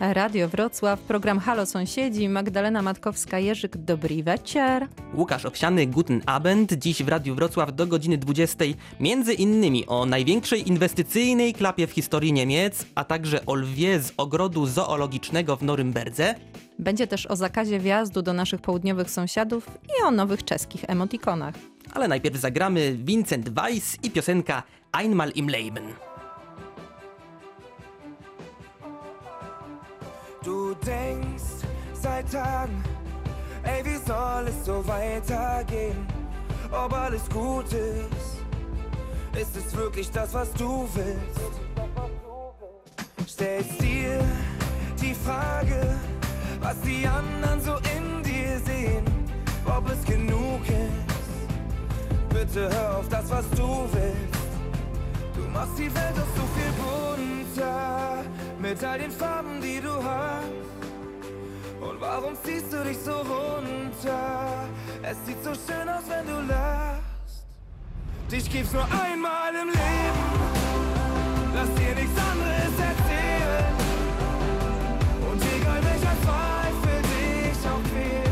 Radio Wrocław, program Halo Sąsiedzi, Magdalena Matkowska-Jerzyk, dobry wieczór. Łukasz Owsiany, Guten Abend. Dziś w Radiu Wrocław do godziny 20. Między innymi o największej inwestycyjnej klapie w historii Niemiec, a także o lwie z ogrodu zoologicznego w Norymberdze. Będzie też o zakazie wjazdu do naszych południowych sąsiadów i o nowych czeskich emotikonach. Ale najpierw zagramy Vincent Weiss i piosenka Einmal im Leben. Du denkst seit Tagen, ey, wie soll es so weitergehen? Ob alles gut ist? Ist es wirklich das, was du willst? Stellst dir die Frage, was die anderen so in dir sehen, ob es genug ist? Bitte hör auf das, was du willst. Du machst die Welt doch so viel bunter mit all den Farben, die du hast. Und warum ziehst du dich so runter? Es sieht so schön aus, wenn du lachst. Dich gibt's nur einmal im Leben. Lass dir nichts anderes erzählen. Und egal welcher Zweifel dich auch quält,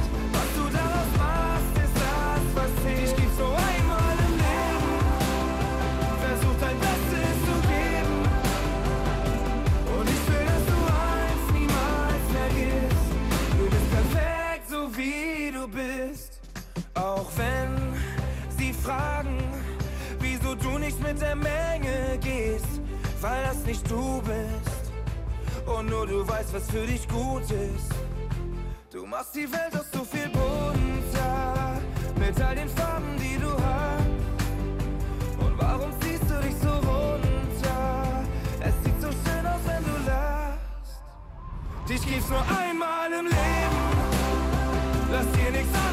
weißt, was für dich gut ist. Du machst die Welt doch so viel bunter mit all den Farben, die du hast. Und warum ziehst du dich so runter? Es sieht so schön aus, wenn du lachst. Dich gibt's nur einmal im Leben. Lass dir nichts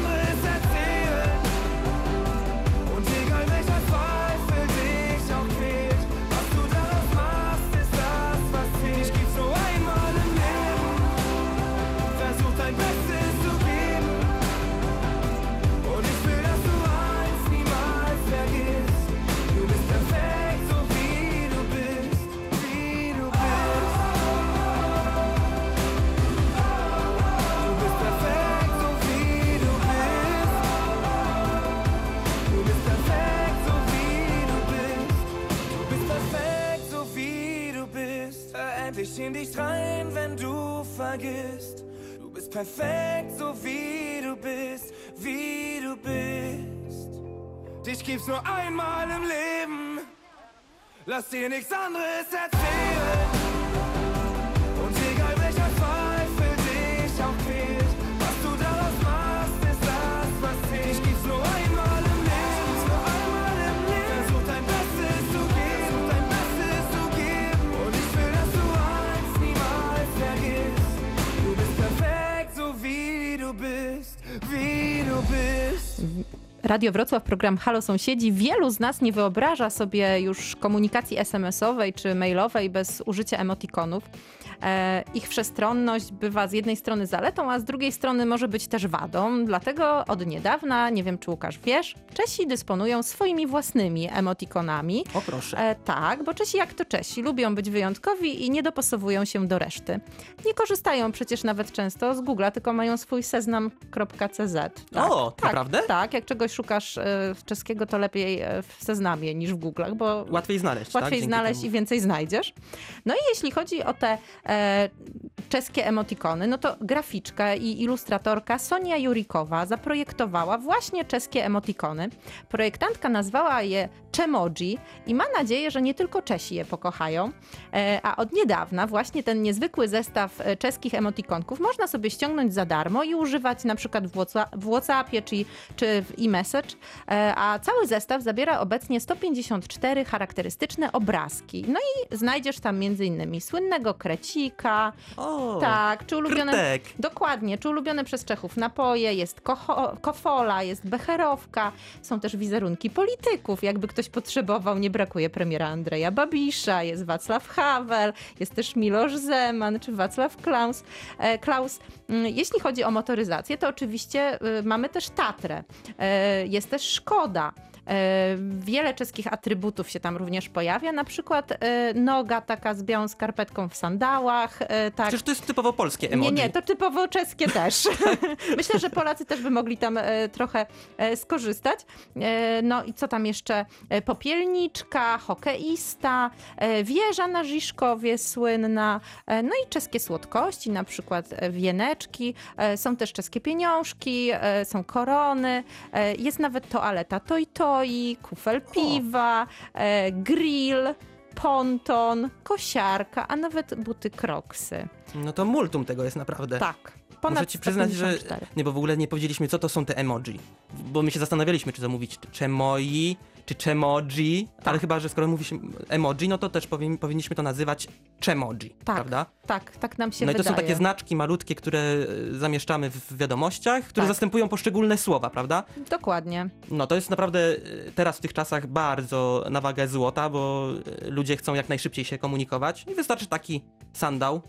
in dich rein, wenn du vergisst. Du bist perfekt, so wie du bist, wie du bist. Dich gibt's nur einmal im Leben. Lass dir nichts anderes erzählen. Radio Wrocław, program Halo Sąsiedzi. Wielu z nas nie wyobraża sobie już komunikacji SMS-owej czy mailowej bez użycia emotikonów. E, ich wszechstronność bywa z jednej strony zaletą, a z drugiej strony może być też wadą. Dlatego od niedawna, nie wiem czy Łukasz wiesz, Czesi dysponują swoimi własnymi emotikonami. O proszę. E, tak, bo Czesi jak to Czesi, lubią być wyjątkowi i nie dopasowują się do reszty. Nie korzystają przecież nawet często z Google'a, tylko mają swój seznam.cz. Tak, O, tak, naprawdę? Tak, jak czegoś szukasz e, czeskiego, to lepiej e, w seznamie niż w Google'ach, bo Łatwiej znaleźć, tak? łatwiej Dzięki znaleźć temu. i więcej znajdziesz. No i jeśli chodzi o te e, uh, czeskie emotikony, no to graficzka i ilustratorka Sonia Jurikowa zaprojektowała właśnie czeskie emotikony. Projektantka nazwała je Czemoji i ma nadzieję, że nie tylko Czesi je pokochają, e, a od niedawna właśnie ten niezwykły zestaw e, czeskich emotikonków można sobie ściągnąć za darmo i używać na przykład w, Whatsa- w Whatsappie czy, czy w e-message, e, a cały zestaw zabiera obecnie 154 charakterystyczne obrazki. No i znajdziesz tam innymi słynnego krecika, O, tak, czy ulubione... Dokładnie, czy ulubione przez Czechów napoje, jest kocho, kofola, jest becherowka, są też wizerunki polityków, jakby ktoś potrzebował, nie brakuje premiera Andrzeja Babisza, jest Wacław Havel, jest też Miloš Zeman, czy Wacław Klaus. E, Klaus. Mm, Jeśli chodzi o motoryzację, to oczywiście y, mamy też Tatrę, e, jest też Szkoda, Wiele czeskich atrybutów się tam również pojawia, na przykład e, noga taka z białą skarpetką w sandałach. e, Tak. Przecież to jest typowo polskie emoji. Nie, nie, to typowo czeskie też. Myślę, że Polacy też by mogli tam e, trochę e, skorzystać. E, no i co tam jeszcze? E, Popielniczka, hokeista, e, wieża na Żiszkowie słynna, e, no i czeskie słodkości, na przykład e, wieneczki, e, są też czeskie pieniążki, e, są korony, e, jest nawet toaleta toj toi, kufel piwa, e, grill, ponton, kosiarka, a nawet buty kroksy. No to multum tego jest naprawdę. Tak. Ponad Muszę ci przyznać, że 154. nie, bo w ogóle nie powiedzieliśmy, co to są te emoji. Bo my się zastanawialiśmy, czy to mówić czemoi, czy czemoji, Tak. ale chyba, że skoro mówi się emoji, no to też powin, powinniśmy to nazywać czemoji, Tak, prawda? Tak, tak nam się No i to wydaje. są takie znaczki malutkie, które e, zamieszczamy w wiadomościach, które Tak. zastępują poszczególne słowa, prawda? Dokładnie. No to jest naprawdę e, teraz w tych czasach bardzo na wagę złota, bo e, ludzie chcą jak najszybciej się komunikować i wystarczy taki sandał,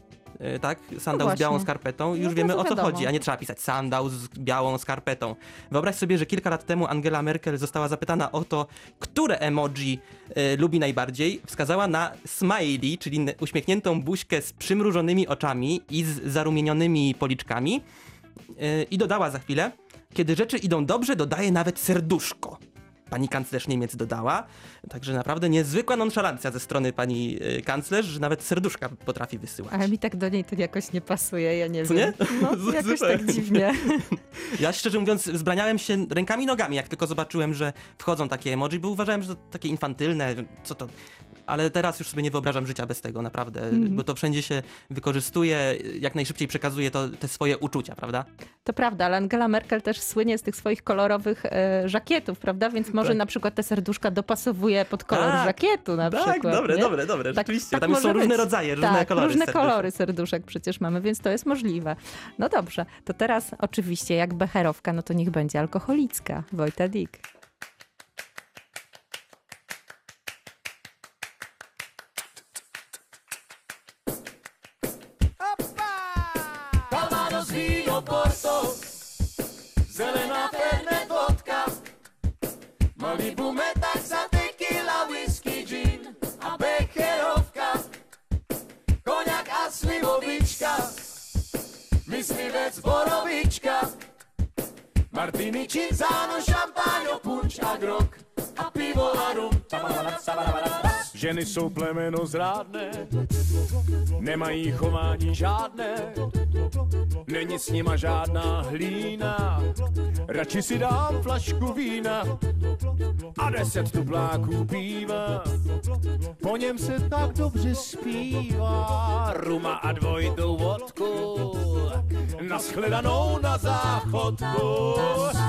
tak? Sandał z właśnie. białą skarpetą i już No wiemy o co wiadomo. chodzi, a nie trzeba pisać sandał z białą skarpetą. Wyobraź sobie, że kilka lat temu Angela Merkel została zapytana o to, które emoji e, lubi najbardziej. Wskazała na smiley, czyli uśmiechniętą buźkę z przymrużonymi oczami i z zarumienionymi policzkami. E, I dodała za chwilę, kiedy rzeczy idą dobrze, dodaje nawet serduszko. Pani kanclerz Niemiec dodała. Także naprawdę niezwykła nonszalancja ze strony pani y, kanclerz, że nawet serduszka potrafi wysyłać. Ale mi tak do niej to jakoś nie pasuje, ja nie Co wiem. nie? No, jakoś tak dziwnie. Ja szczerze mówiąc wzbraniałem się rękami i nogami, jak tylko zobaczyłem, że wchodzą takie emoji, bo uważałem, że to takie infantylne, co to... Ale teraz już sobie nie wyobrażam życia bez tego, naprawdę, Mhm. bo to wszędzie się wykorzystuje, jak najszybciej przekazuje to, te swoje uczucia, prawda? To prawda, ale Angela Merkel też słynie z tych swoich kolorowych e, żakietów, prawda? Więc może Tak. na przykład te serduszka dopasowuje pod kolor Tak. żakietu na przykład. dobre, nie? dobre, dobre, Tak- rzeczywiście. tak Tam są może różne być. rodzaje, różne tak, kolory różne serduszek. kolory serduszek przecież mamy, więc to jest możliwe. No dobrze, to teraz oczywiście jak becherowka, no to niech będzie alkoholicka. Wojta Dick. Porto, zelená fernet, vodka, Malibu, metaxa, tequila, whisky, gin a becherovka, koniak a slivovička, myslivec, borovička, martini, cinzano, šampáňo, punč a grok a pivo a rum. Ženy jsou plemeno zrádné, nemají chování žádné, není s nima žádná hlína. Radši si dám flašku vína a deset tupláků piva. Po něm se tak dobře zpívá, ruma a dvojitou vodku, naschledanou na záchodku.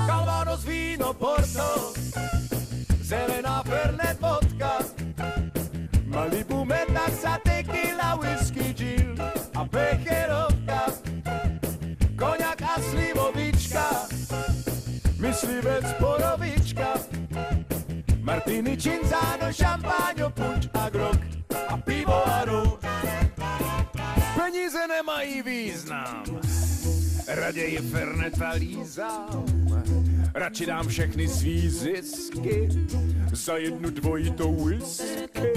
Calvados, víno, porto, zelená fernet, vodka, Malibu, metaxa, tequila, whisky, gin a becherovka, koniak a slivovička, myslivec, borovička, martini, cinzano, šampáňo, punč a grok a pivo a rum. Peníze nemají význam, raději Fernet a lízám. Radši dám všechny svý zisky za jednu dvojitou whisky.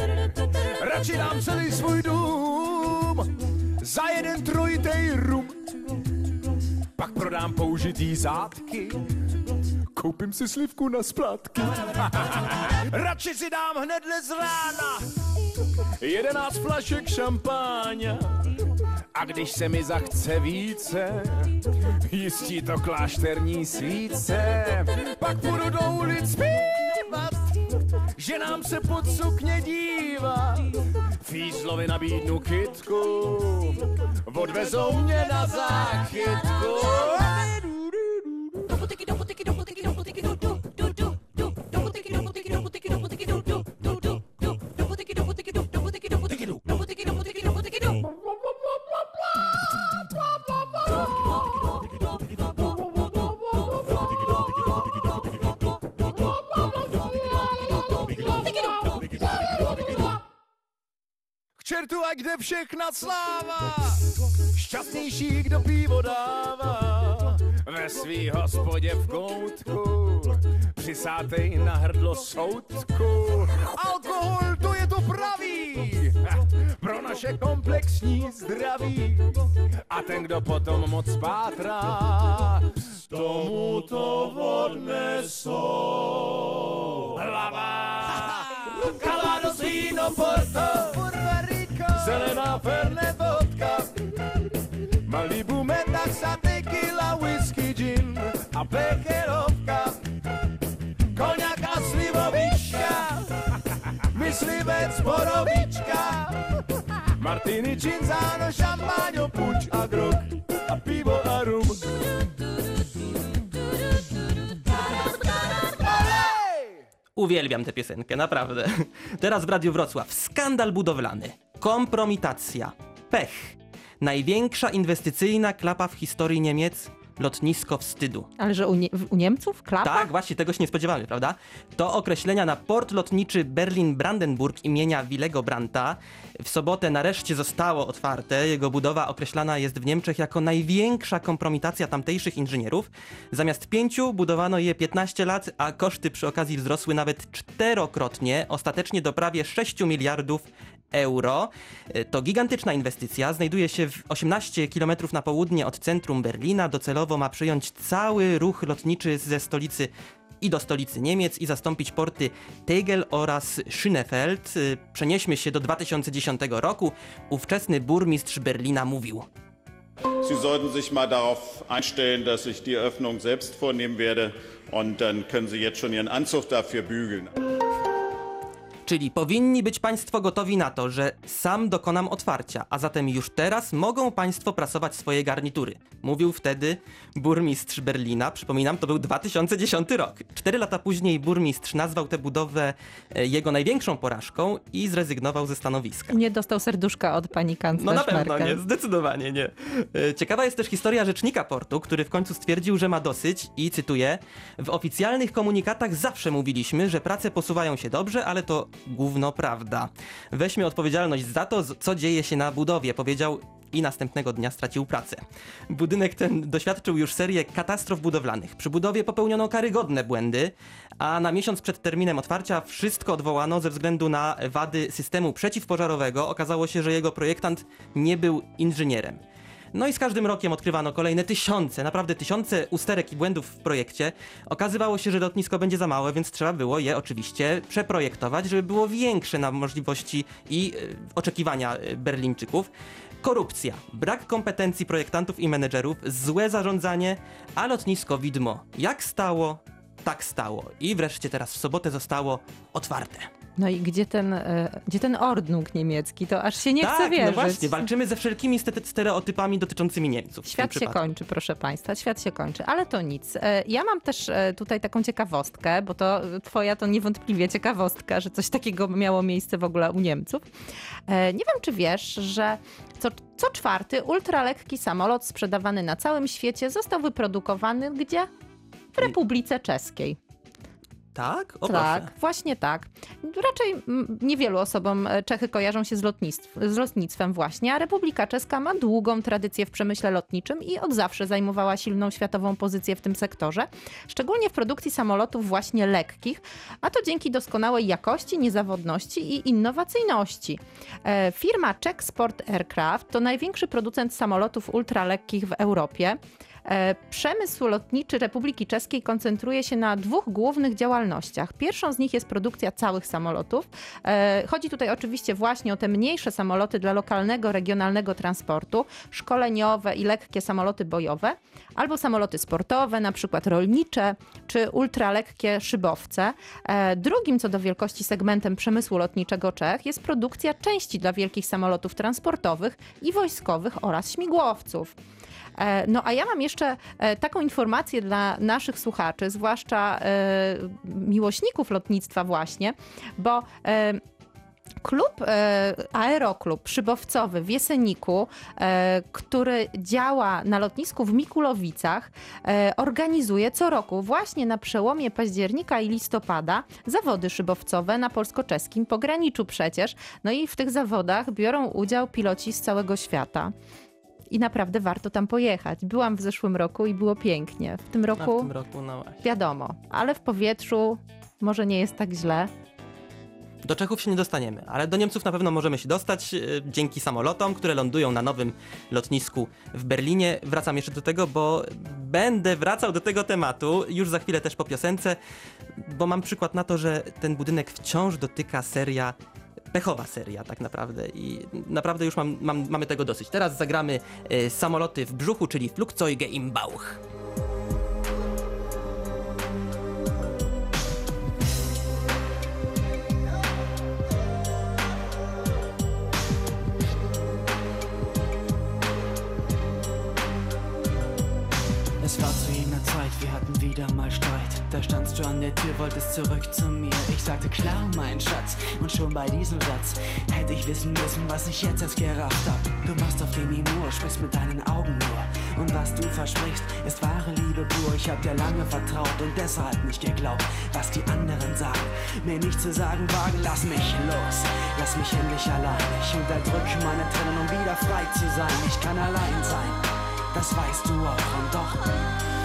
Radši dám celý svůj dům za jeden trojitej rum. Pak prodám použitý zátky, koupím si slivku na splátky. Radši si dám hned z rána jedenáct flašek šampáně. A když se mi zachce více, jistí to klášterní svíce. Pak půjdu do ulic zpívat, že nám se pod sukně dívá. Fízlovi nabídnu kytku, odvezou mě na záchytku. Ať jde všechna sláva, šťastnější, kdo pivo dává, ve svý hospodě v koutku, Przysatej na hrdlo sołtku. Alkohol to je to praví. Pro naše komplexní zdraví. A ten, kdo potom moc pátrá, tomu to odnesou. Hlava. Calados víno Porto. Zelená fernet vodka. Malibu, metaxa, tequila, whisky, gin a becherovka. Koniak a slivovička, myslivec, borovička. Martini, cinzano, šampaňo, puč a grog Uwielbiam tę piosenkę, naprawdę. Teraz w Radiu Wrocław. Skandal budowlany. Kompromitacja. Pech. Największa inwestycyjna klapa w historii Niemiec. Lotnisko wstydu. Ale że u, nie, u Niemców? Klapa? Tak, właśnie, tego się nie spodziewamy, prawda? To określenia na port lotniczy Berlin-Brandenburg imienia Willego Brandta. W sobotę nareszcie zostało otwarte. Jego budowa określana jest w Niemczech jako największa kompromitacja tamtejszych inżynierów. Zamiast pięciu budowano je 15 lat, a koszty przy okazji wzrosły nawet czterokrotnie, ostatecznie do prawie 6 miliardów euro. E, To gigantyczna inwestycja, znajduje się w 18 km na południe od centrum Berlina. Docelowo ma przyjąć cały ruch lotniczy ze stolicy i do stolicy Niemiec i zastąpić porty Tegel oraz Schönefeld. E, Przenieśmy się do 2010 roku. Ówczesny burmistrz Berlina mówił. Sie sollten sich mal darauf einstellen, dass ich die Eröffnung selbst vornehmen werde und dann können Sie jetzt schon Ihren Anzug dafür bügeln. Czyli powinni być Państwo gotowi na to, że sam dokonam otwarcia, a zatem już teraz mogą Państwo prasować swoje garnitury. Mówił wtedy burmistrz Berlina. Przypominam, to był 2010 rok. Cztery lata później burmistrz nazwał tę budowę e, jego największą porażką i zrezygnował ze stanowiska. Nie dostał serduszka od pani kanclerz No na pewno Merkel. nie, zdecydowanie nie. E, Ciekawa jest też historia rzecznika portu, który w końcu stwierdził, że ma dosyć i cytuję: W oficjalnych komunikatach zawsze mówiliśmy, że prace posuwają się dobrze, ale to gówno prawda. Weźmy odpowiedzialność za to, co dzieje się na budowie, powiedział i następnego dnia stracił pracę. Budynek ten doświadczył już serię katastrof budowlanych. Przy budowie popełniono karygodne błędy, a na miesiąc przed terminem otwarcia wszystko odwołano ze względu na wady systemu przeciwpożarowego. Okazało się, że jego projektant nie był inżynierem. No i z każdym rokiem odkrywano kolejne tysiące, naprawdę tysiące usterek i błędów w projekcie. Okazywało się, że lotnisko będzie za małe, więc trzeba było je oczywiście przeprojektować, żeby było większe na możliwości i e, oczekiwania e, Berlińczyków. Korupcja, brak kompetencji projektantów i menedżerów, złe zarządzanie, a lotnisko widmo jak stało, tak stało. I wreszcie teraz w sobotę zostało otwarte. No i gdzie ten, e, gdzie ten ordnung niemiecki? To aż się nie chce tak, wierzyć. no właśnie, walczymy ze wszelkimi ste- stereotypami dotyczącymi Niemców. Świat się kończy, proszę Państwa, świat się kończy, ale to nic. E, Ja mam też e, tutaj taką ciekawostkę, bo to twoja to niewątpliwie ciekawostka, że coś takiego miało miejsce w ogóle u Niemców. Nie wiem, czy wiesz, że co, co czwarty ultralekki samolot sprzedawany na całym świecie został wyprodukowany gdzie? W Republice Czeskiej. Tak? O tak, proszę. właśnie tak. Raczej niewielu osobom e, Czechy kojarzą się z, lotnictw, z lotnictwem właśnie, a Republika Czeska ma długą tradycję w przemyśle lotniczym i od zawsze zajmowała silną światową pozycję w tym sektorze, szczególnie w produkcji samolotów właśnie lekkich, a to dzięki doskonałej jakości, niezawodności i innowacyjności. E, Firma Czech Sport Aircraft to największy producent samolotów ultralekkich w Europie. E, Przemysł lotniczy Republiki Czeskiej koncentruje się na dwóch głównych działalnościach. Pierwszą z nich jest produkcja całych samolotów. E, Chodzi tutaj oczywiście właśnie o te mniejsze samoloty dla lokalnego, regionalnego transportu, szkoleniowe i lekkie samoloty bojowe, albo samoloty sportowe, na przykład rolnicze, czy ultralekkie szybowce. E, Drugim co do wielkości segmentem przemysłu lotniczego Czech jest produkcja części dla wielkich samolotów transportowych i wojskowych oraz śmigłowców. E, No a ja mam jeszcze e, taką informację dla naszych słuchaczy, zwłaszcza e, miłośników lotnictwa właśnie, bo Klub, aeroklub szybowcowy w Jeseniku, który działa na lotnisku w Mikulowicach, organizuje co roku właśnie na przełomie października i listopada zawody szybowcowe na polsko-czeskim pograniczu przecież. No i w tych zawodach biorą udział piloci z całego świata. I naprawdę warto tam pojechać. Byłam w zeszłym roku i było pięknie. W tym A w roku tym roku, no wiadomo, ale w powietrzu może nie jest tak źle. Do Czechów się nie dostaniemy, ale do Niemców na pewno możemy się dostać e, dzięki samolotom, które lądują na nowym lotnisku w Berlinie. Wracam jeszcze do tego, bo będę wracał do tego tematu już za chwilę też po piosence, bo mam przykład na to, że ten budynek wciąż dotyka seria pechowa seria tak naprawdę i naprawdę już mam, mam, mamy tego dosyć. Teraz zagramy e, samoloty w brzuchu, czyli Flugzeuge im Bauch. Da standst du an der Tür, wolltest zurück zu mir. Ich sagte klar, mein Schatz. Und schon bei diesem Satz hätte ich wissen müssen, was ich jetzt erst gerafft hab. Du machst auf Demi Moore, sprichst mit deinen Augen nur. Und was du versprichst, ist wahre Liebe pur. Ich hab dir lange vertraut und deshalb nicht geglaubt, was die anderen sagen. Mir nicht zu sagen wagen, lass mich los. Lass mich endlich allein. Ich unterdrücke meine Tränen, um wieder frei zu sein. Ich kann allein sein. Das weißt du auch und doch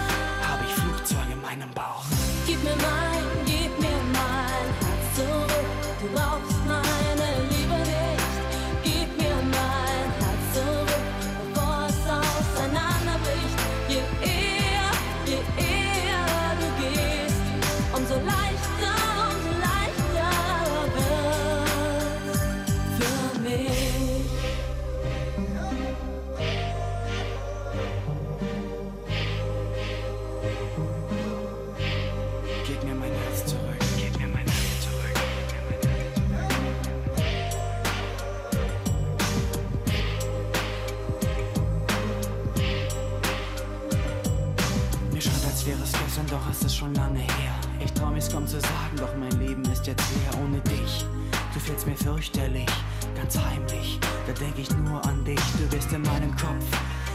doch mein Leben ist jetzt leer ohne dich. Du fehlst mir fürchterlich, ganz heimlich. Da denk ich nur an dich, du bist in meinem Kopf.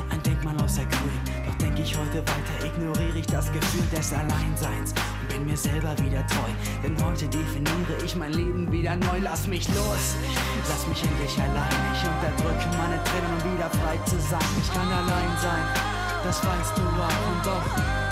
Ein Denkmal aus der Grün, doch denk ich heute weiter, ignoriere ich das Gefühl des Alleinseins und bin mir selber wieder treu. Denn heute definiere ich mein Leben wieder neu. Lass mich los, lass mich endlich allein. Ich unterdrücke meine Tränen, um wieder frei zu sein. Ich kann allein sein, das weißt du auch und doch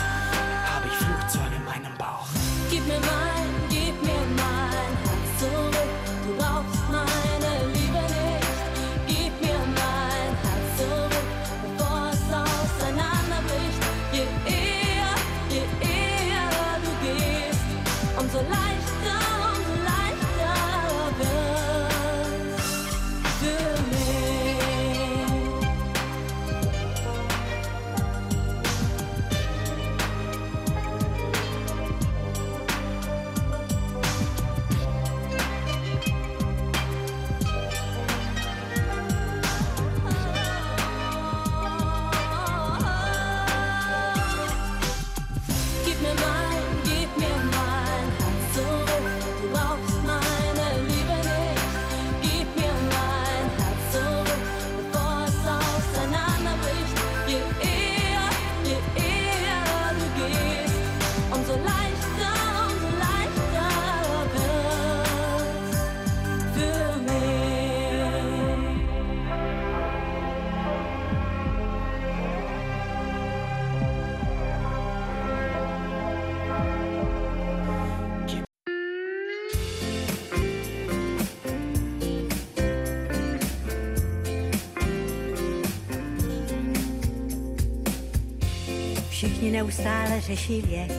Všichni neustále řeší věk,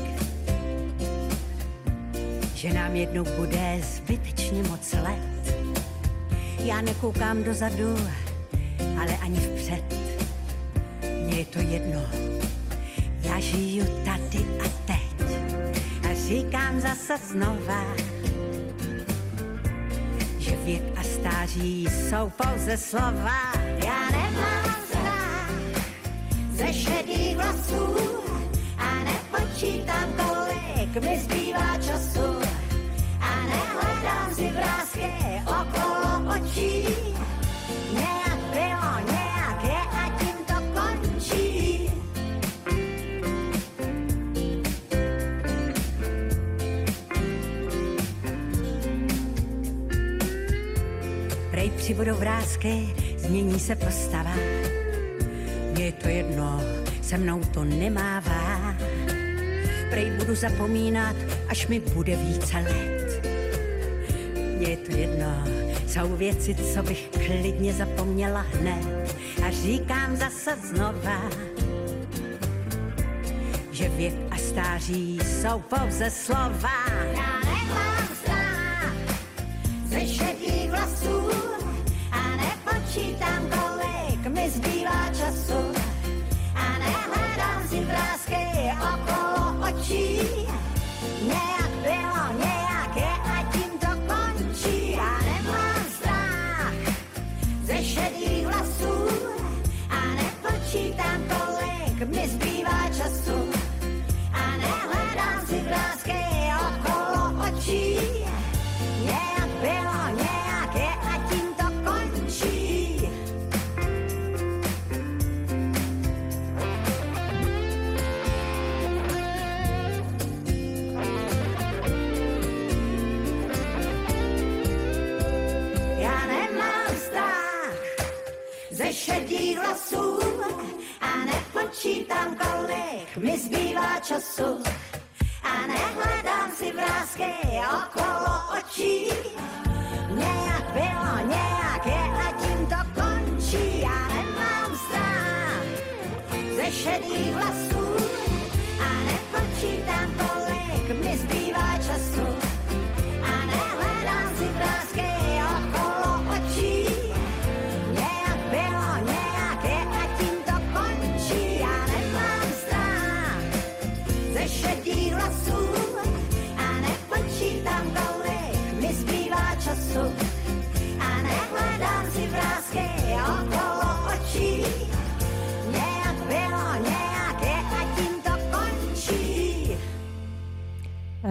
že nám jednou bude zbytečně moc let. Já nekoukám dozadu, ale ani vpřed. Mně je to jedno, já žiju tady a teď. A říkám zase znova, že věk a stáří jsou pouze slova. Já nemám strach ze šedých vlasů nepočítám, kolik mi zbývá času a nehledám si vrázky okolo očí. Nějak bylo, nějak je a tím to končí. Prej přibudou vrázky, změní se postava. Je to jedno, se mnou to nemává. Prej budu zapomínat, až mi bude více let. Mně je to jedno, jsou věci, co bych klidně zapomněla hned. A říkám zase znova, že věk a stáří jsou pouze slova. Já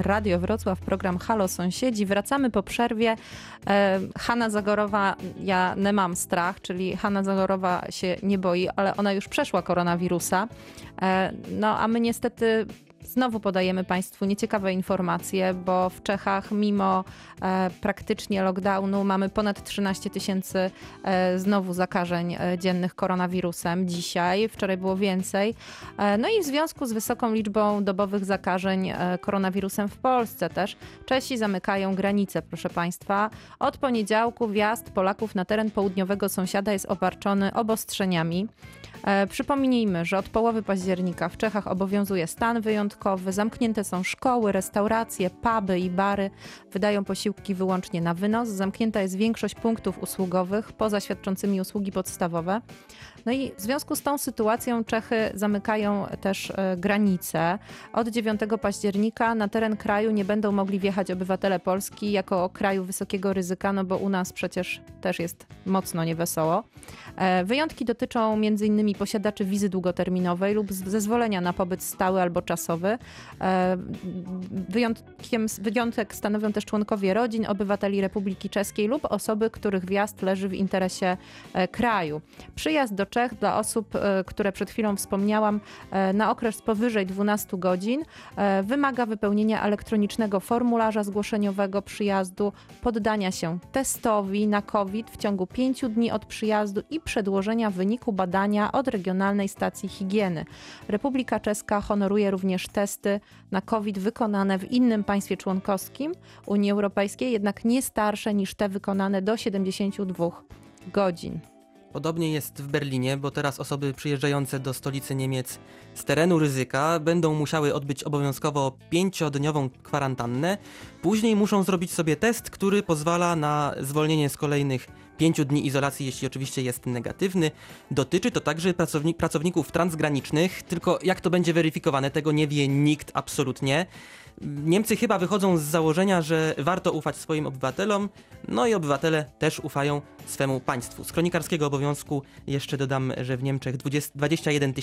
Radio Wrocław, program Halo Sąsiedzi. Wracamy po przerwie. E, Hanna Zagorowa, ja nie mam strach, czyli Hanna Zagorowa się nie boi, ale ona już przeszła koronawirusa. E, no a my niestety znowu podajemy Państwu nieciekawe informacje, bo w Czechach mimo e, praktycznie lockdownu mamy ponad 13 tysięcy e, znowu zakażeń e, dziennych koronawirusem dzisiaj. Wczoraj było więcej. E, no i w związku z wysoką liczbą dobowych zakażeń e, koronawirusem w Polsce też Czesi zamykają granice, proszę Państwa. Od poniedziałku wjazd Polaków na teren południowego sąsiada jest obarczony obostrzeniami. E, Przypomnijmy, że od połowy października w Czechach obowiązuje stan wyjątkowy, zamknięte są szkoły, restauracje, puby i bary, wydają posiłki wyłącznie na wynos, zamknięta jest większość punktów usługowych poza świadczącymi usługi podstawowe. No i w związku z tą sytuacją Czechy zamykają też e, granice. Od 9 października na teren kraju nie będą mogli wjechać obywatele Polski jako kraju wysokiego ryzyka, no bo u nas przecież też jest mocno niewesoło. E, Wyjątki dotyczą m.in. posiadaczy wizy długoterminowej lub zezwolenia na pobyt stały albo czasowy. E, Wyjątkiem, wyjątek stanowią też członkowie rodzin, obywateli Republiki Czeskiej lub osoby, których wjazd leży w interesie kraju. Przyjazd do Czech dla osób, e, które przed chwilą wspomniałam, e, na okres powyżej 12 godzin e, wymaga wypełnienia elektronicznego formularza zgłoszeniowego przyjazdu, poddania się testowi na COVID w ciągu 5 dni od przyjazdu i przedłożenia wyniku badania od regionalnej stacji higieny. Republika Czeska honoruje również testy na COVID wykonane w innym państwie członkowskim Unii Europejskiej, jednak nie starsze niż te wykonane do 72 godzin. Podobnie jest w Berlinie, bo teraz osoby przyjeżdżające do stolicy Niemiec z terenu ryzyka będą musiały odbyć obowiązkowo pięciodniową kwarantannę. Później muszą zrobić sobie test, który pozwala na zwolnienie z kolejnych pięciu dni izolacji, jeśli oczywiście jest negatywny. Dotyczy to także pracowni- pracowników transgranicznych, tylko jak to będzie weryfikowane, tego nie wie nikt absolutnie. Niemcy chyba wychodzą z założenia, że warto ufać swoim obywatelom, no i obywatele też ufają swemu państwu. Z kronikarskiego obowiązku jeszcze dodam, że w Niemczech 20, 21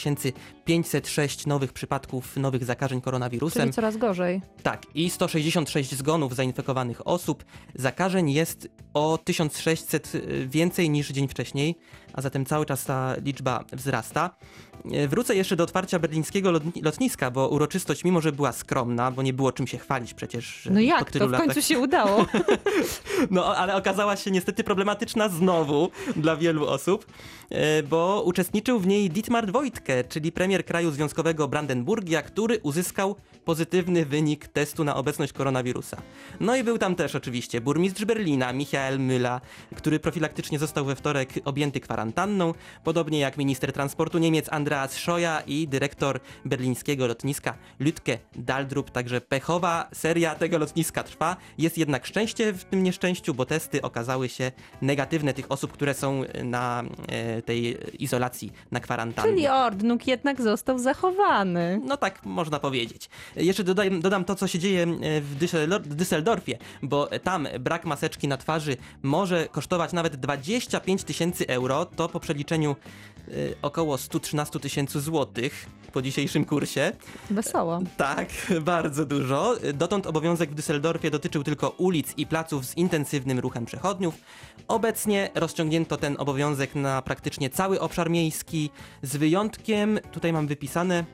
506 nowych przypadków nowych zakażeń koronawirusem. Czyli coraz gorzej. Tak, i 166 zgonów zainfekowanych osób. Zakażeń jest o 1600 więcej niż dzień wcześniej, a zatem cały czas ta liczba wzrasta. E, Wrócę jeszcze do otwarcia berlińskiego lotni- lotniska, bo uroczystość, mimo że była skromna, bo nie było czym się chwalić przecież. że No po jak, tylu to w latach... końcu się udało. No, ale okazała się niestety problematyczna znowu dla wielu osób, bo uczestniczył w niej Dietmar Wojtke, czyli premier kraju związkowego Brandenburgia, który uzyskał pozytywny wynik testu na obecność koronawirusa. No i był tam też oczywiście burmistrz Berlina, Michael Müller, który profilaktycznie został we wtorek objęty kwarantanną, podobnie jak minister transportu Niemiec Andreas Scheuer i dyrektor berlińskiego lotniska Lütke Daldrup. Także pechowa seria tego lotniska trwa. Jest jednak szczęście w tym nieszczęściu, bo testy okazały się negatywne tych osób, które są na e, tej izolacji, na kwarantannie. Czyli Ordnung jednak został zachowany. No tak można powiedzieć. Jeszcze dodam, dodam to, co się dzieje e, w Düssel- w Düsseldorfie, bo tam brak maseczki na twarzy może kosztować nawet 25 tysięcy euro. To po przeliczeniu około 113 tysięcy złotych po dzisiejszym kursie. Wesoło. Tak, bardzo dużo. Dotąd obowiązek w Düsseldorfie dotyczył tylko ulic i placów z intensywnym ruchem przechodniów. Obecnie rozciągnięto ten obowiązek na praktycznie cały obszar miejski, z wyjątkiem, tutaj mam wypisane,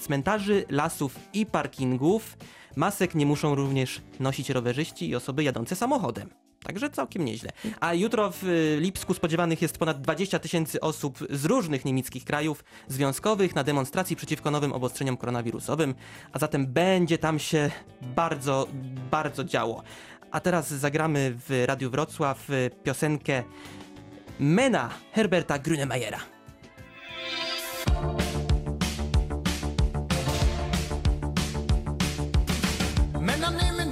cmentarzy, lasów i parkingów. Masek nie muszą również nosić rowerzyści i osoby jadące samochodem. Także całkiem nieźle. A jutro w y, Lipsku spodziewanych jest ponad 20 tysięcy osób z różnych niemieckich krajów związkowych na demonstracji przeciwko nowym obostrzeniom koronawirusowym, a zatem będzie tam się bardzo, bardzo działo. A teraz zagramy w Radiu Wrocław y, piosenkę Mena Herberta Grünemeyera. Männer nehmen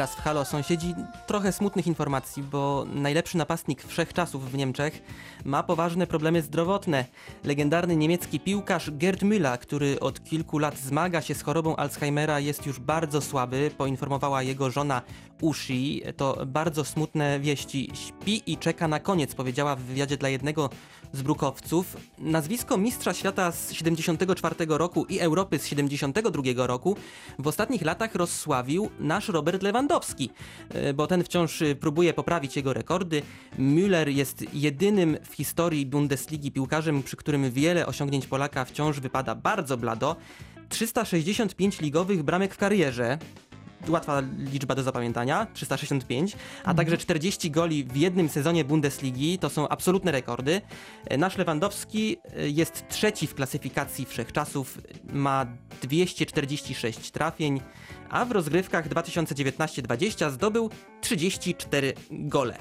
Teraz w Halo sąsiedzi trochę smutnych informacji, bo najlepszy napastnik wszechczasów w Niemczech ma poważne problemy zdrowotne. Legendarny niemiecki piłkarz Gerd Müller, który od kilku lat zmaga się z chorobą Alzheimera, jest już bardzo słaby, poinformowała jego żona Ushi. To bardzo smutne wieści. Śpi i czeka na koniec, powiedziała w wywiadzie dla jednego z brukowców. Nazwisko mistrza świata z 74 roku i Europy z 72 roku w ostatnich latach rozsławił nasz Robert Lewandowski, e, bo ten wciąż e, próbuje poprawić jego rekordy. Müller jest jedynym w historii Bundesligi piłkarzem, przy którym wiele osiągnięć Polaka wciąż wypada bardzo blado. 365 ligowych bramek w karierze, łatwa liczba do zapamiętania, 365, a także 40 goli w jednym sezonie Bundesligi, to są absolutne rekordy. Nasz Lewandowski e, jest trzeci w klasyfikacji wszechczasów, ma 246 trafień, a w rozgrywkach 2019-20 zdobył 34 gole.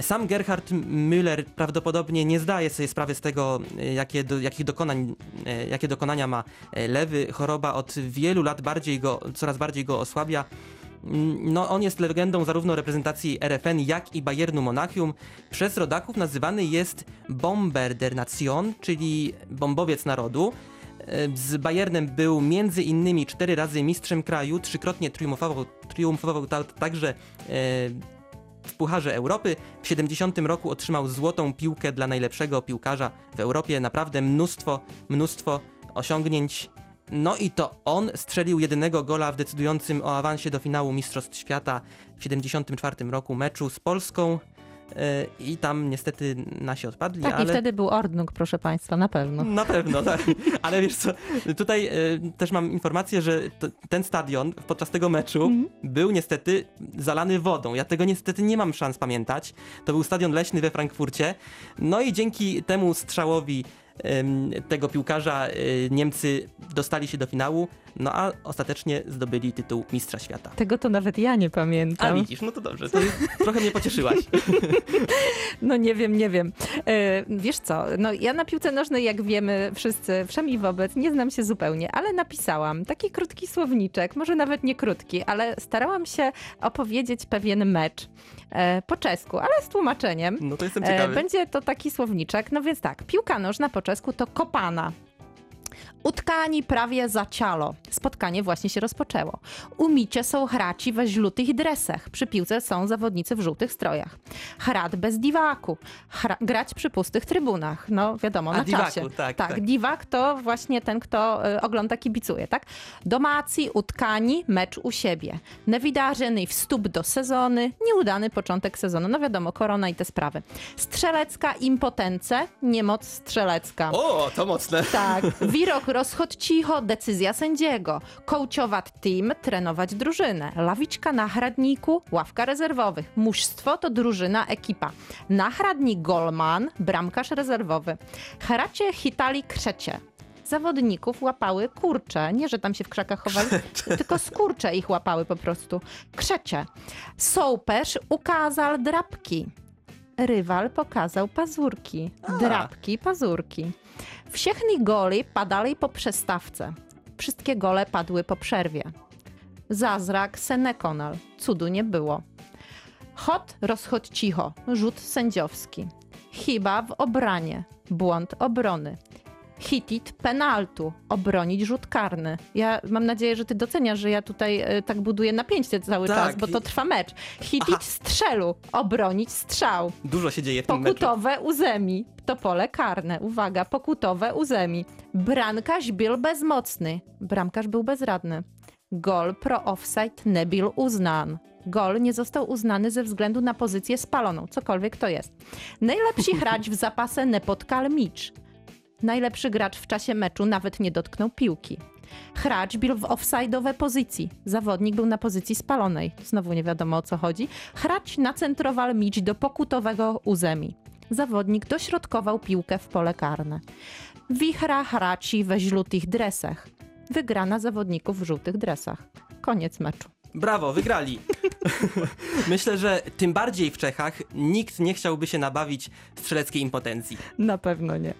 Sam Gerhard Müller prawdopodobnie nie zdaje sobie sprawy z tego, e, jakie, do, jakich dokonań, e, jakie dokonania ma e, lewy. Choroba od wielu lat bardziej go, coraz bardziej go osłabia. Mm, No, on jest legendą zarówno reprezentacji RFN, jak i Bayernu Monachium. Przez rodaków nazywany jest Bomber der Nation, czyli bombowiec narodu. Z Bayernem był między innymi cztery razy mistrzem kraju, trzykrotnie triumfował, triumfował ta, także e, w Pucharze Europy. W 70 roku otrzymał złotą piłkę dla najlepszego piłkarza w Europie. Naprawdę mnóstwo, mnóstwo osiągnięć. No i to on strzelił jedynego gola w decydującym o awansie do finału Mistrzostw Świata w 74 roku meczu z Polską. E, I tam niestety nasi odpadli, Tak, ale... i wtedy był Ordnung, proszę Państwa, na pewno. Na pewno, tak. Ale wiesz co, tutaj e, też mam informację, że ten stadion podczas tego meczu Mhm. był niestety zalany wodą. Ja tego niestety nie mam szans pamiętać. To był stadion leśny we Frankfurcie. No i dzięki temu strzałowi tego piłkarza e, Niemcy dostali się do finału, no a ostatecznie zdobyli tytuł Mistrza Świata. Tego to nawet ja nie A pamiętam. widzisz, no to dobrze, to trochę mnie pocieszyłaś. No nie wiem, nie wiem. E, wiesz co, no ja na piłce nożnej, jak wiemy wszyscy, wszemi wobec, nie znam się zupełnie, ale napisałam taki krótki słowniczek, może nawet nie krótki, ale starałam się opowiedzieć pewien mecz e, po czesku, ale z tłumaczeniem. No to jestem E, ciekawy. Będzie to taki słowniczek. No więc tak, piłka nożna po czesku to kopana. Utkani prawie za cialo. Spotkanie właśnie się rozpoczęło. Umicie są hraci we żółtych dresach. Przy piłce są zawodnicy w żółtych strojach. Hrat bez diwaku. Hra- grać przy pustych trybunach. No wiadomo, A, na divaku, czasie. tak, tak. Diwak to właśnie ten, kto y, ogląda, kibicuje, tak? Domaci, utkani, mecz u siebie. Newidarzeny wstup do sezony, nieudany początek sezonu. No wiadomo, korona i te sprawy. Strzelecka impotence, niemoc strzelecka. O, to mocne. Tak, wirok rozchod cicho, decyzja sędziego. Kołciowat team, trenować drużynę. Lawiczka na chradniku, ławka rezerwowych. Mużstwo to drużyna, ekipa. Na chradnik golman, bramkarz rezerwowy. Heracie hitali krzecie. Zawodników łapały kurcze. Nie, że tam się w krzakach chowali, tylko skurcze ich łapały po prostu. Krzecie. Sołperz ukazał drapki. Rywal pokazał pazurki. Drapki, pazurki. Wsiechni goli padali po przestawce. Wszystkie gole padły po przerwie. Zazrak Senekonal. Cudu nie było. Chod, rozchod cicho. Rzut sędziowski. Chyba w obranie. Błąd obrony. Hitit penaltu. Obronić rzut karny. Ja mam nadzieję, że ty doceniasz, że ja tutaj e, tak buduję napięcie cały Tak. czas, bo to trwa mecz. Hitit Aha. strzelu. Obronić strzał. Dużo się dzieje w tym meczu. Pokutowe uzemi. To pole karne. Uwaga, pokutowe uzemi. Brankarz był bezmocny. Bramkarz był bezradny. Gol pro offside nie był uznan. Gol nie został uznany ze względu na pozycję spaloną, cokolwiek to jest. Najlepszy gracz w zapasę nie potkal micz. Najlepszy gracz w czasie meczu nawet nie dotknął piłki. Hracz był w offside'owej pozycji. Zawodnik był na pozycji spalonej. Znowu nie wiadomo o co chodzi. Hracz nacentrował mić do pokutowego uzemi. Zawodnik dośrodkował piłkę w pole karne. Wichra hraci we żółtych dresach. Wygrana zawodników w żółtych dresach. Koniec meczu. Brawo, wygrali. Myślę, że tym bardziej w Czechach nikt nie chciałby się nabawić strzeleckiej impotencji. Na pewno nie.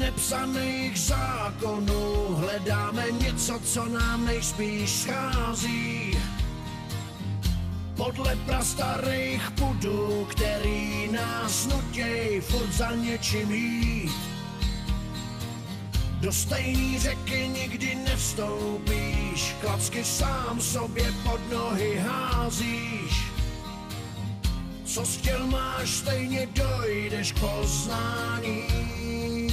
Nepsaných zákonů hledáme něco, co nám nejspíš schází. Podle prastarých pudů, který nás nutěj furt za něčím jít. Do stejný řeky nikdy nevstoupíš, klacky sám sobě pod nohy házíš. Co chtěl máš, stejně dojdeš k poznání.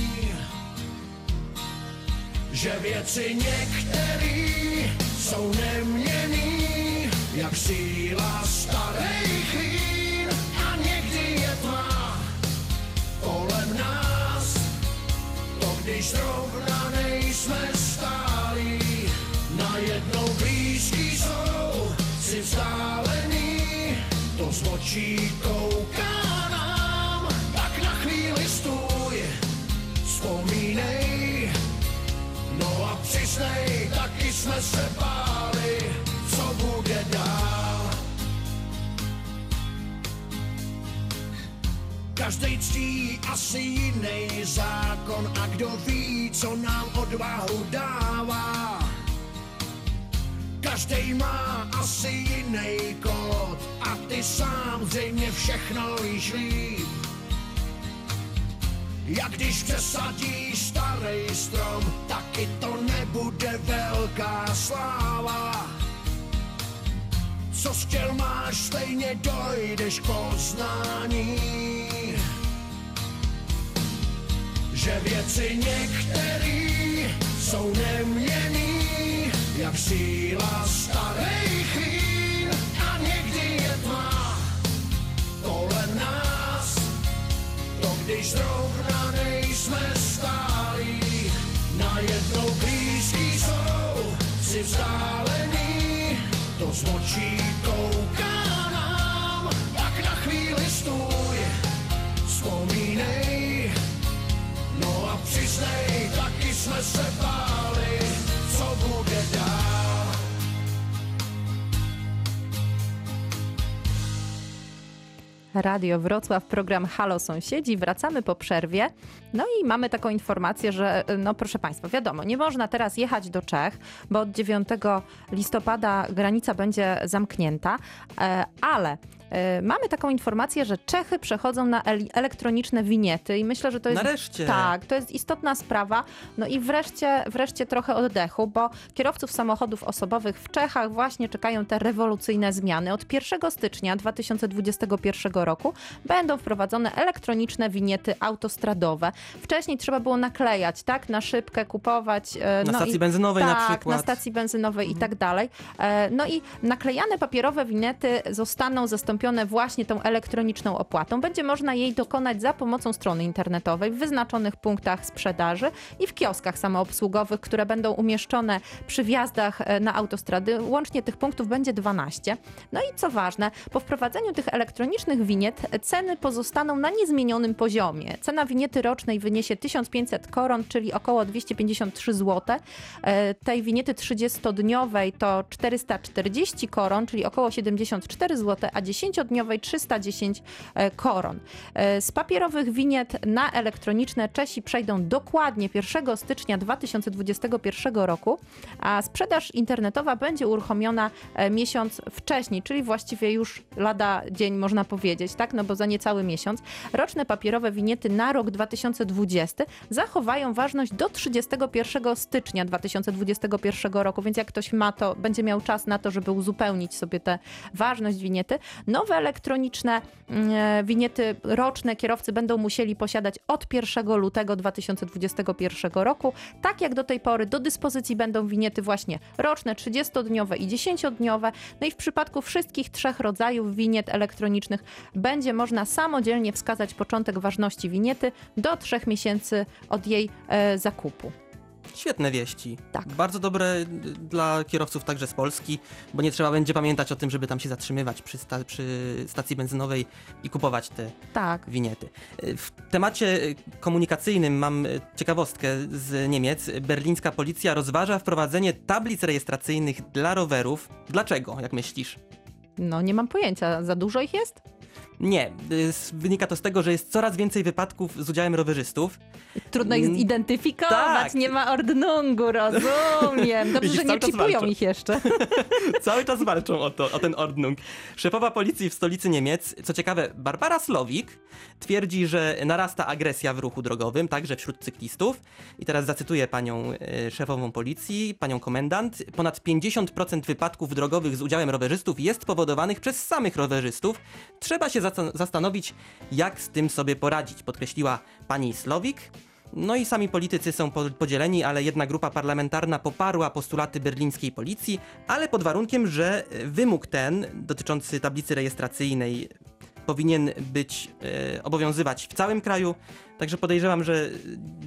Že věci některý jsou neměný, jak síla starých vín a někdy je tma kolem nás. To když zrovna nejsme stálí, najednou blízký jsou si vzdálený, to z očí přiznej, taky jsme se báli, co bude dál. Každý ctí asi jiný zákon a kdo ví, co nám odvahu dává. Každý má asi jiný kód a ty sám zřejmě všechno víš líp. Jak když přesadíš starý strom, taky to nebude velká sláva. Co chtěl máš, stejně dojdeš k poznání. Že věci některý jsou neměný, jak síla starých vín když zrovna nejsme stálí, najednou blízký jsou si vzdálený, to z očí kouká nám, tak na chvíli stůj, vzpomínej, no a přiznej, taky jsme se báli, Radio Wrocław, program Halo Sąsiedzi. Wracamy po przerwie. No i mamy taką informację, że no proszę Państwa, wiadomo, nie można teraz jechać do Czech, bo od 9 listopada granica będzie zamknięta, e, ale e, mamy taką informację, że Czechy przechodzą na el- elektroniczne winiety i myślę, że to jest... Nareszcie. Tak, to jest istotna sprawa. No i wreszcie, wreszcie trochę oddechu, bo kierowców samochodów osobowych w Czechach właśnie czekają te rewolucyjne zmiany. Od 1 stycznia 2021 roku będą wprowadzone elektroniczne winiety autostradowe. Wcześniej trzeba było naklejać, tak, na szybkę, kupować. e, Na no stacji i, benzynowej na tak, przykład. na stacji benzynowej i tak dalej. E, No i naklejane papierowe winety zostaną zastąpione właśnie tą elektroniczną opłatą. Będzie można jej dokonać za pomocą strony internetowej w wyznaczonych punktach sprzedaży i w kioskach samoobsługowych, które będą umieszczone przy wjazdach e, na autostrady. Łącznie tych punktów będzie 12. No i co ważne, po wprowadzeniu tych elektronicznych winiet ceny pozostaną na niezmienionym poziomie. Cena winiety rocznej wyniesie 1500 koron, czyli około 253 zł. E, Tej winiety 30-dniowej to 440 koron, czyli około 74 zł, a 10-dniowej 310 e, koron. E, Z papierowych winiet na elektroniczne Czesi przejdą dokładnie 1 stycznia 2021 roku, a sprzedaż internetowa będzie uruchomiona e, miesiąc wcześniej, czyli właściwie już lada dzień można powiedzieć, tak? No bo za niecały miesiąc. Roczne papierowe winiety na rok 2020 zachowają ważność do 31 stycznia 2021 roku, więc jak ktoś ma to, będzie miał czas na to, żeby uzupełnić sobie tę ważność winiety. Nowe elektroniczne mm, e, winiety roczne kierowcy będą musieli posiadać od 1 lutego 2021 roku. Tak jak do tej pory do dyspozycji będą winiety właśnie roczne, 30-dniowe i 10-dniowe. No i w przypadku wszystkich trzech rodzajów winiet elektronicznych będzie można samodzielnie wskazać początek ważności winiety do trzech miesięcy od jej e, zakupu. Świetne wieści. Tak. Bardzo dobre y, dla kierowców także z Polski, bo nie trzeba będzie pamiętać o tym, żeby tam się zatrzymywać przy, sta- przy stacji benzynowej i kupować te Tak. winiety. Y, W temacie y, komunikacyjnym mam ciekawostkę z Niemiec. Berlińska policja rozważa wprowadzenie tablic rejestracyjnych dla rowerów. Dlaczego, jak myślisz? No nie mam pojęcia, za dużo ich jest? Nie, wynika to z tego, że jest coraz więcej wypadków z udziałem rowerzystów. Trudno ich Mm, zidentyfikować, tak. nie ma ordnungu, rozumiem. Dobrze, Widzisz, że nie chipują walczą. ich jeszcze. Cały czas walczą o to, o ten Ordnung. Szefowa policji w stolicy Niemiec, co ciekawe, Barbara Slowik, twierdzi, że narasta agresja w ruchu drogowym, także wśród cyklistów. I teraz zacytuję panią e, szefową policji, panią komendant. Ponad 50% wypadków drogowych z udziałem rowerzystów jest powodowanych przez samych rowerzystów. Trzeba się zastanowić, jak z tym sobie poradzić, podkreśliła pani Slowik. No i sami politycy są po- podzieleni, ale jedna grupa parlamentarna poparła postulaty berlińskiej policji, ale pod warunkiem, że wymóg ten dotyczący tablicy rejestracyjnej powinien być e, obowiązywać w całym kraju. Także podejrzewam, że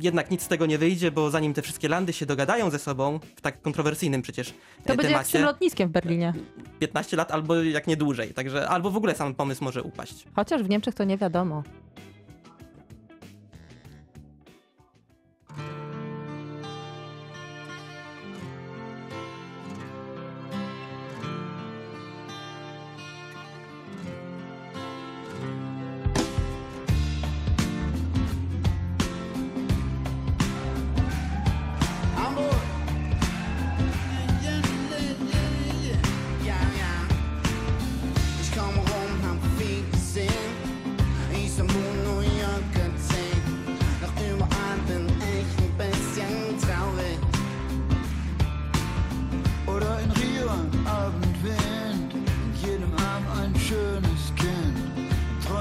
jednak nic z tego nie wyjdzie, bo zanim te wszystkie landy się dogadają ze sobą w tak kontrowersyjnym przecież e, To będzie jak z tym temacie, lotniskiem w Berlinie. 15 lat albo jak nie dłużej. Także albo w ogóle sam pomysł może upaść. Chociaż w Niemczech to nie wiadomo.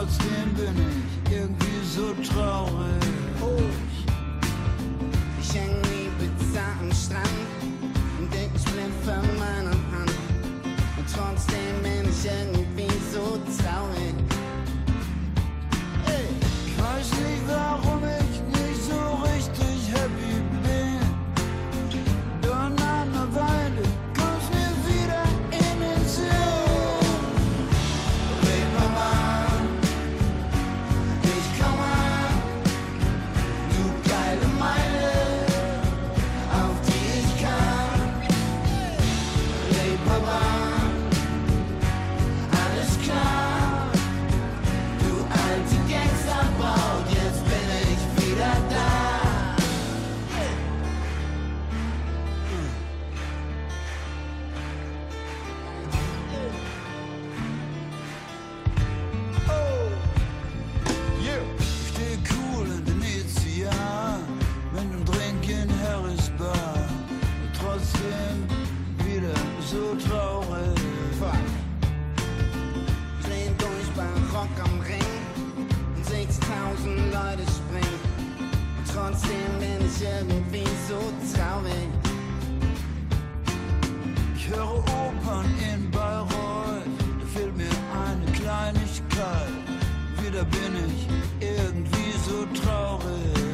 Trotzdem bin ich irgendwie so traurig. Ich häng wie Pizza am Strand und ich blind für meine Hand. Und trotzdem bin ich irgendwie bin ich irgendwie so traurig.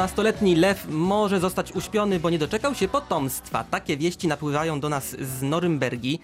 14-letni lew może zostać uśpiony, bo nie doczekał się potomstwa. Takie wieści napływają do nas z Norymbergi.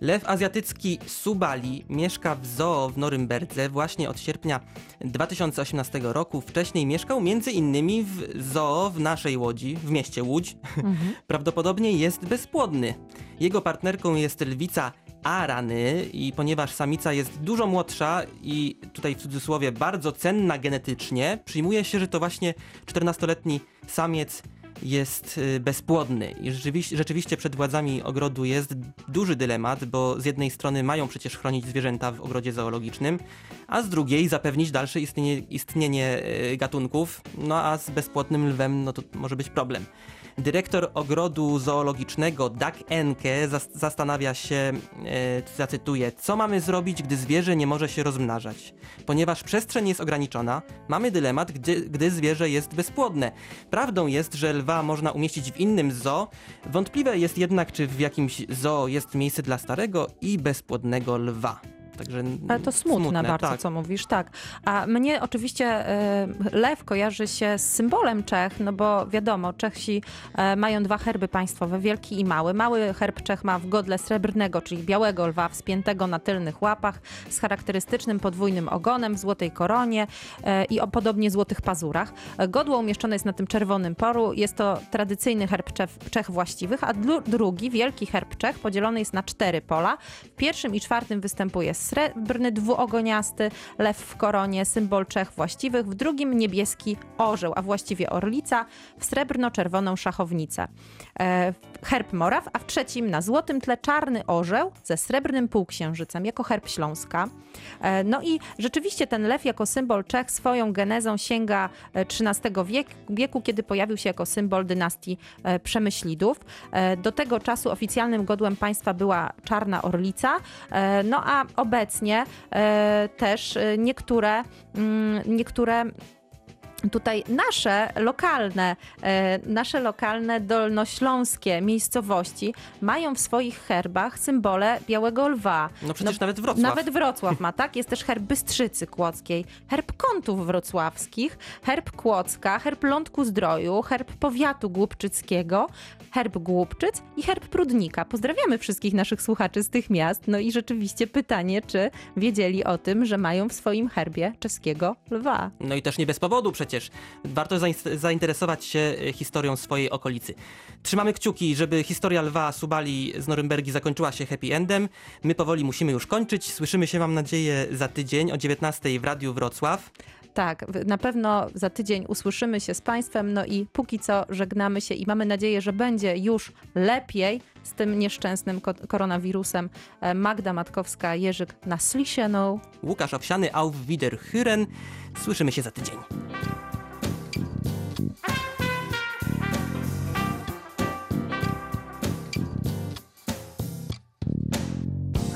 Lew azjatycki Subali mieszka w zoo w Norymberdze właśnie od sierpnia 2018 roku. Wcześniej mieszkał między innymi w zoo w naszej Łodzi, w mieście Łódź. Prawdopodobnie jest bezpłodny. Jego partnerką jest lwica Arany i ponieważ samica jest dużo młodsza i tutaj w cudzysłowie bardzo cenna genetycznie, przyjmuje się, że to właśnie 14-letni samiec jest y, bezpłodny. I rzeczywiście, rzeczywiście przed władzami ogrodu jest duży dylemat, bo z jednej strony mają przecież chronić zwierzęta w ogrodzie zoologicznym, a z drugiej zapewnić dalsze istnienie, istnienie y, gatunków, no a z bezpłodnym lwem no to może być problem. Dyrektor ogrodu zoologicznego Doug Enke zas- zastanawia się, e, zacytuję, co mamy zrobić, gdy zwierzę nie może się rozmnażać. Ponieważ przestrzeń jest ograniczona, mamy dylemat, gdy, gdy zwierzę jest bezpłodne. Prawdą jest, że lwa można umieścić w innym zoo. Wątpliwe jest jednak, czy w jakimś zoo jest miejsce dla starego i bezpłodnego lwa. Także Ale to smutne, bardzo, tak. co mówisz, tak. A mnie oczywiście e, lew kojarzy się z symbolem Czech, no bo wiadomo, Czesi e, mają dwa herby państwowe, wielki i mały. Mały herb Czech ma w godle srebrnego, czyli białego lwa wspiętego na tylnych łapach z charakterystycznym podwójnym ogonem w złotej koronie e, i o podobnie złotych pazurach. Godło umieszczone jest na tym czerwonym poru. Jest to tradycyjny herb Czech, Czech właściwych, a dru- drugi, wielki herb Czech, podzielony jest na cztery pola. W pierwszym i czwartym występuje srebrny dwuogoniasty lew w koronie, symbol Czech właściwych, w drugim niebieski orzeł, a właściwie orlica, w srebrno-czerwoną szachownicę. E, herb Moraw, a w trzecim na złotym tle czarny orzeł ze srebrnym półksiężycem jako herb Śląska. E, no i rzeczywiście ten lew jako symbol Czech swoją genezą sięga e, XIII wiek, wieku, kiedy pojawił się jako symbol dynastii e, Przemyślidów. E, Do tego czasu oficjalnym godłem państwa była czarna orlica, e, no a obecnie e, też e, niektóre, mm, niektóre tutaj nasze lokalne, e, nasze lokalne dolnośląskie miejscowości mają w swoich herbach symbole białego lwa. No przecież nawet Wrocław. Nawet Wrocław ma, tak? Jest też herb Bystrzycy Kłodzkiej, herb Kątów Wrocławskich, herb Kłodzka, herb Lądku Zdroju, herb Powiatu Głubczyckiego, herb Głubczyc i herb Prudnika. Pozdrawiamy wszystkich naszych słuchaczy z tych miast. No i rzeczywiście pytanie, czy wiedzieli o tym, że mają w swoim herbie czeskiego lwa. No i też nie bez powodu przecież. Warto zain- zainteresować się e, historią swojej okolicy. Trzymamy kciuki, żeby historia lwa Subali z Norymbergi zakończyła się happy endem. My powoli musimy już kończyć. Słyszymy się, mam nadzieję, za tydzień o 19 w Radiu Wrocław. Tak, na pewno za tydzień usłyszymy się z Państwem, no i póki co żegnamy się i mamy nadzieję, że będzie już lepiej z tym nieszczęsnym ko- koronawirusem. E, Magda Matkowska, Jerzyk na Slisieną. Łukasz Owsiany, auf Wiederhören. Słyszymy się za tydzień.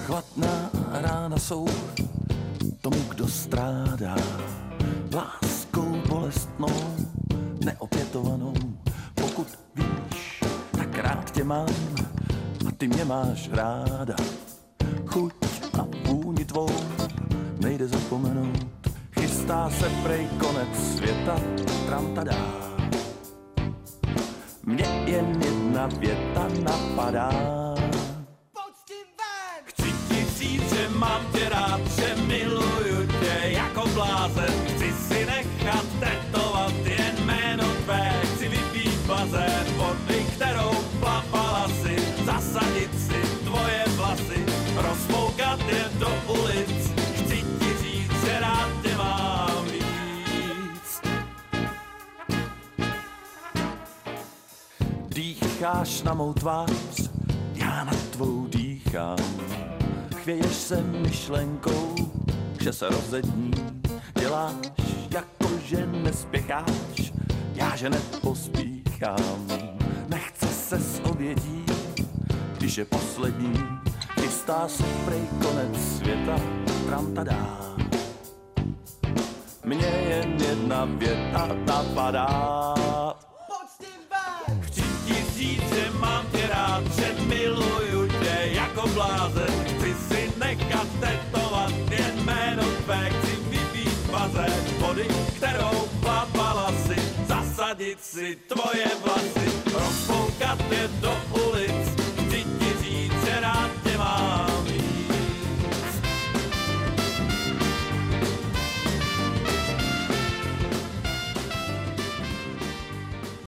Chladná rána jsou tomu, kdo strádá láskou bolestnou, neopětovanou. Pokud víš, tak rád tě mám a ty mě máš ráda. Chuť a vůni tvou nejde zapomenout. Chystá se prej konec světa, tram tadá. Mně jen jedna věta napadá. Dýcháš na mou tvář, já na tvou dýchám. Chvěješ se myšlenkou, že se rozední. Děláš jako, že nespěcháš, já že nepospíchám. Nechce se s obědí, když je poslední. Chystá se prej konec světa, tram tadá. Mně jen jedna věta napadá. Chci nechat tetovat jen jméno tvé, chci vypít vaze vody, kterou papala si, zasadit si tvoje vlasy, rozpoukat je do ulic, chci ti říct, že rád tě mám.